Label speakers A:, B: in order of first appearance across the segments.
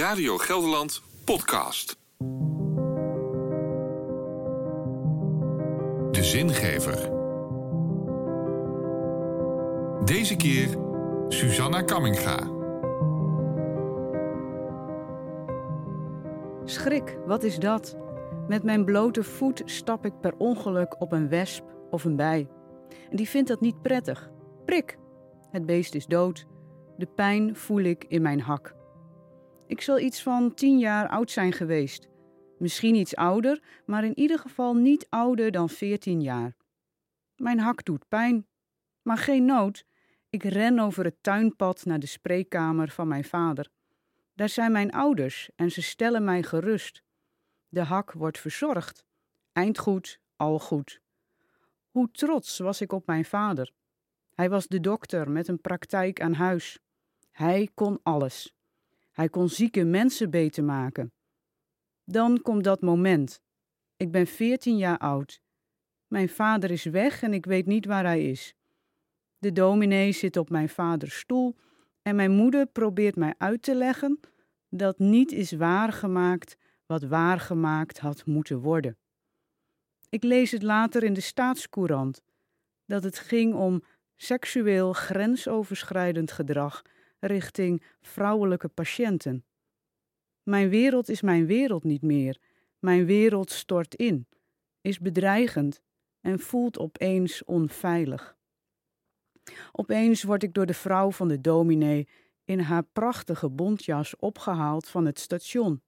A: Radio Gelderland podcast. De zingever. Deze keer Susanna Kamminga.
B: Schrik, wat is dat? Met mijn blote voet stap ik per ongeluk op een wesp of een bij. En die vindt dat niet prettig. Prik! Het beest is dood. De pijn voel ik in mijn hak. Ik zal iets van tien jaar oud zijn geweest. Misschien iets ouder, maar in ieder geval niet ouder dan veertien jaar. Mijn hak doet pijn, maar geen nood. Ik ren over het tuinpad naar de spreekkamer van mijn vader. Daar zijn mijn ouders en ze stellen mij gerust. De hak wordt verzorgd. Eindgoed, al goed. Hoe trots was ik op mijn vader. Hij was de dokter met een praktijk aan huis. Hij kon alles. Hij kon zieke mensen beter maken. Dan komt dat moment. Ik ben veertien jaar oud. Mijn vader is weg en ik weet niet waar hij is. De dominee zit op mijn vaders stoel en mijn moeder probeert mij uit te leggen dat niet is waargemaakt wat waargemaakt had moeten worden. Ik lees het later in de staatscourant dat het ging om seksueel grensoverschrijdend gedrag richting vrouwelijke patiënten. Mijn wereld is mijn wereld niet meer. Mijn wereld stort in, is bedreigend en voelt opeens onveilig. Opeens word ik door de vrouw van de dominee in haar prachtige bontjas opgehaald van het station.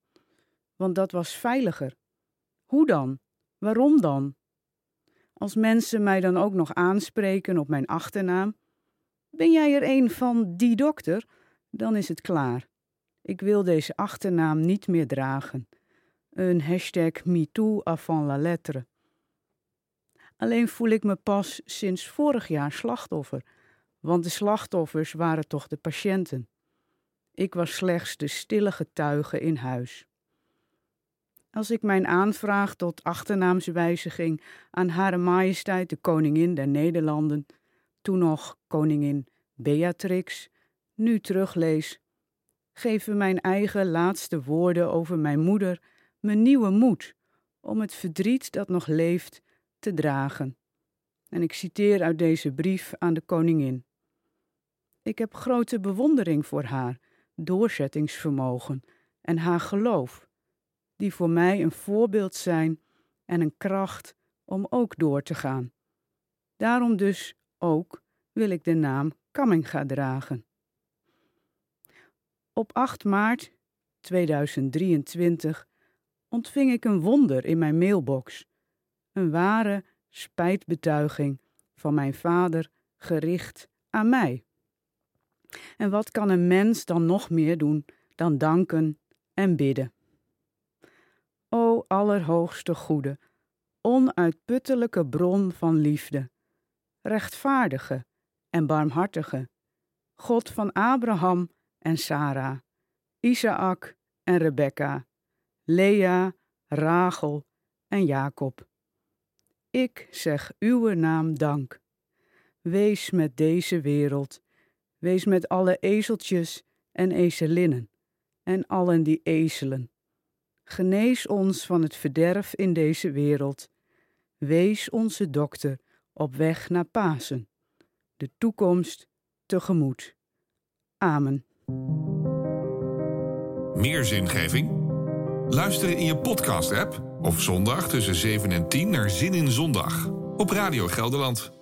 B: Want dat was veiliger. Hoe dan? Waarom dan? Als mensen mij dan ook nog aanspreken op mijn achternaam, ben jij er een van die dokter? Dan is het klaar. Ik wil deze achternaam niet meer dragen. Een hashtag MeToo avant la lettre. Alleen voel ik me pas sinds vorig jaar slachtoffer, want de slachtoffers waren toch de patiënten. Ik was slechts de stille getuige in huis. Als ik mijn aanvraag tot achternaamswijziging aan Hare Majesteit de Koningin der Nederlanden toen nog koningin Beatrix, nu teruglees, geven mijn eigen laatste woorden over mijn moeder me nieuwe moed om het verdriet dat nog leeft te dragen. En ik citeer uit deze brief aan de koningin. Ik heb grote bewondering voor haar doorzettingsvermogen en haar geloof, die voor mij een voorbeeld zijn en een kracht om ook door te gaan. Daarom dus ook wil ik de naam Kamminga dragen. Op 8 maart 2023 ontving ik een wonder in mijn mailbox. Een ware spijtbetuiging van mijn vader gericht aan mij. En wat kan een mens dan nog meer doen dan danken en bidden? O Allerhoogste Goede, onuitputtelijke bron van liefde, rechtvaardige en barmhartige, God van Abraham en Sarah, Isaac en Rebekka, Lea, Rachel en Jacob. Ik zeg uw naam dank. Wees met deze wereld, wees met alle ezeltjes en ezelinnen en allen die ezelen. Genees ons van het verderf in deze wereld. Wees onze dokter op weg naar Pasen, de toekomst tegemoet. Amen.
A: Meer zingeving? Luister in je podcast-app of zondag tussen 7 en 10 naar Zin in Zondag op Radio Gelderland.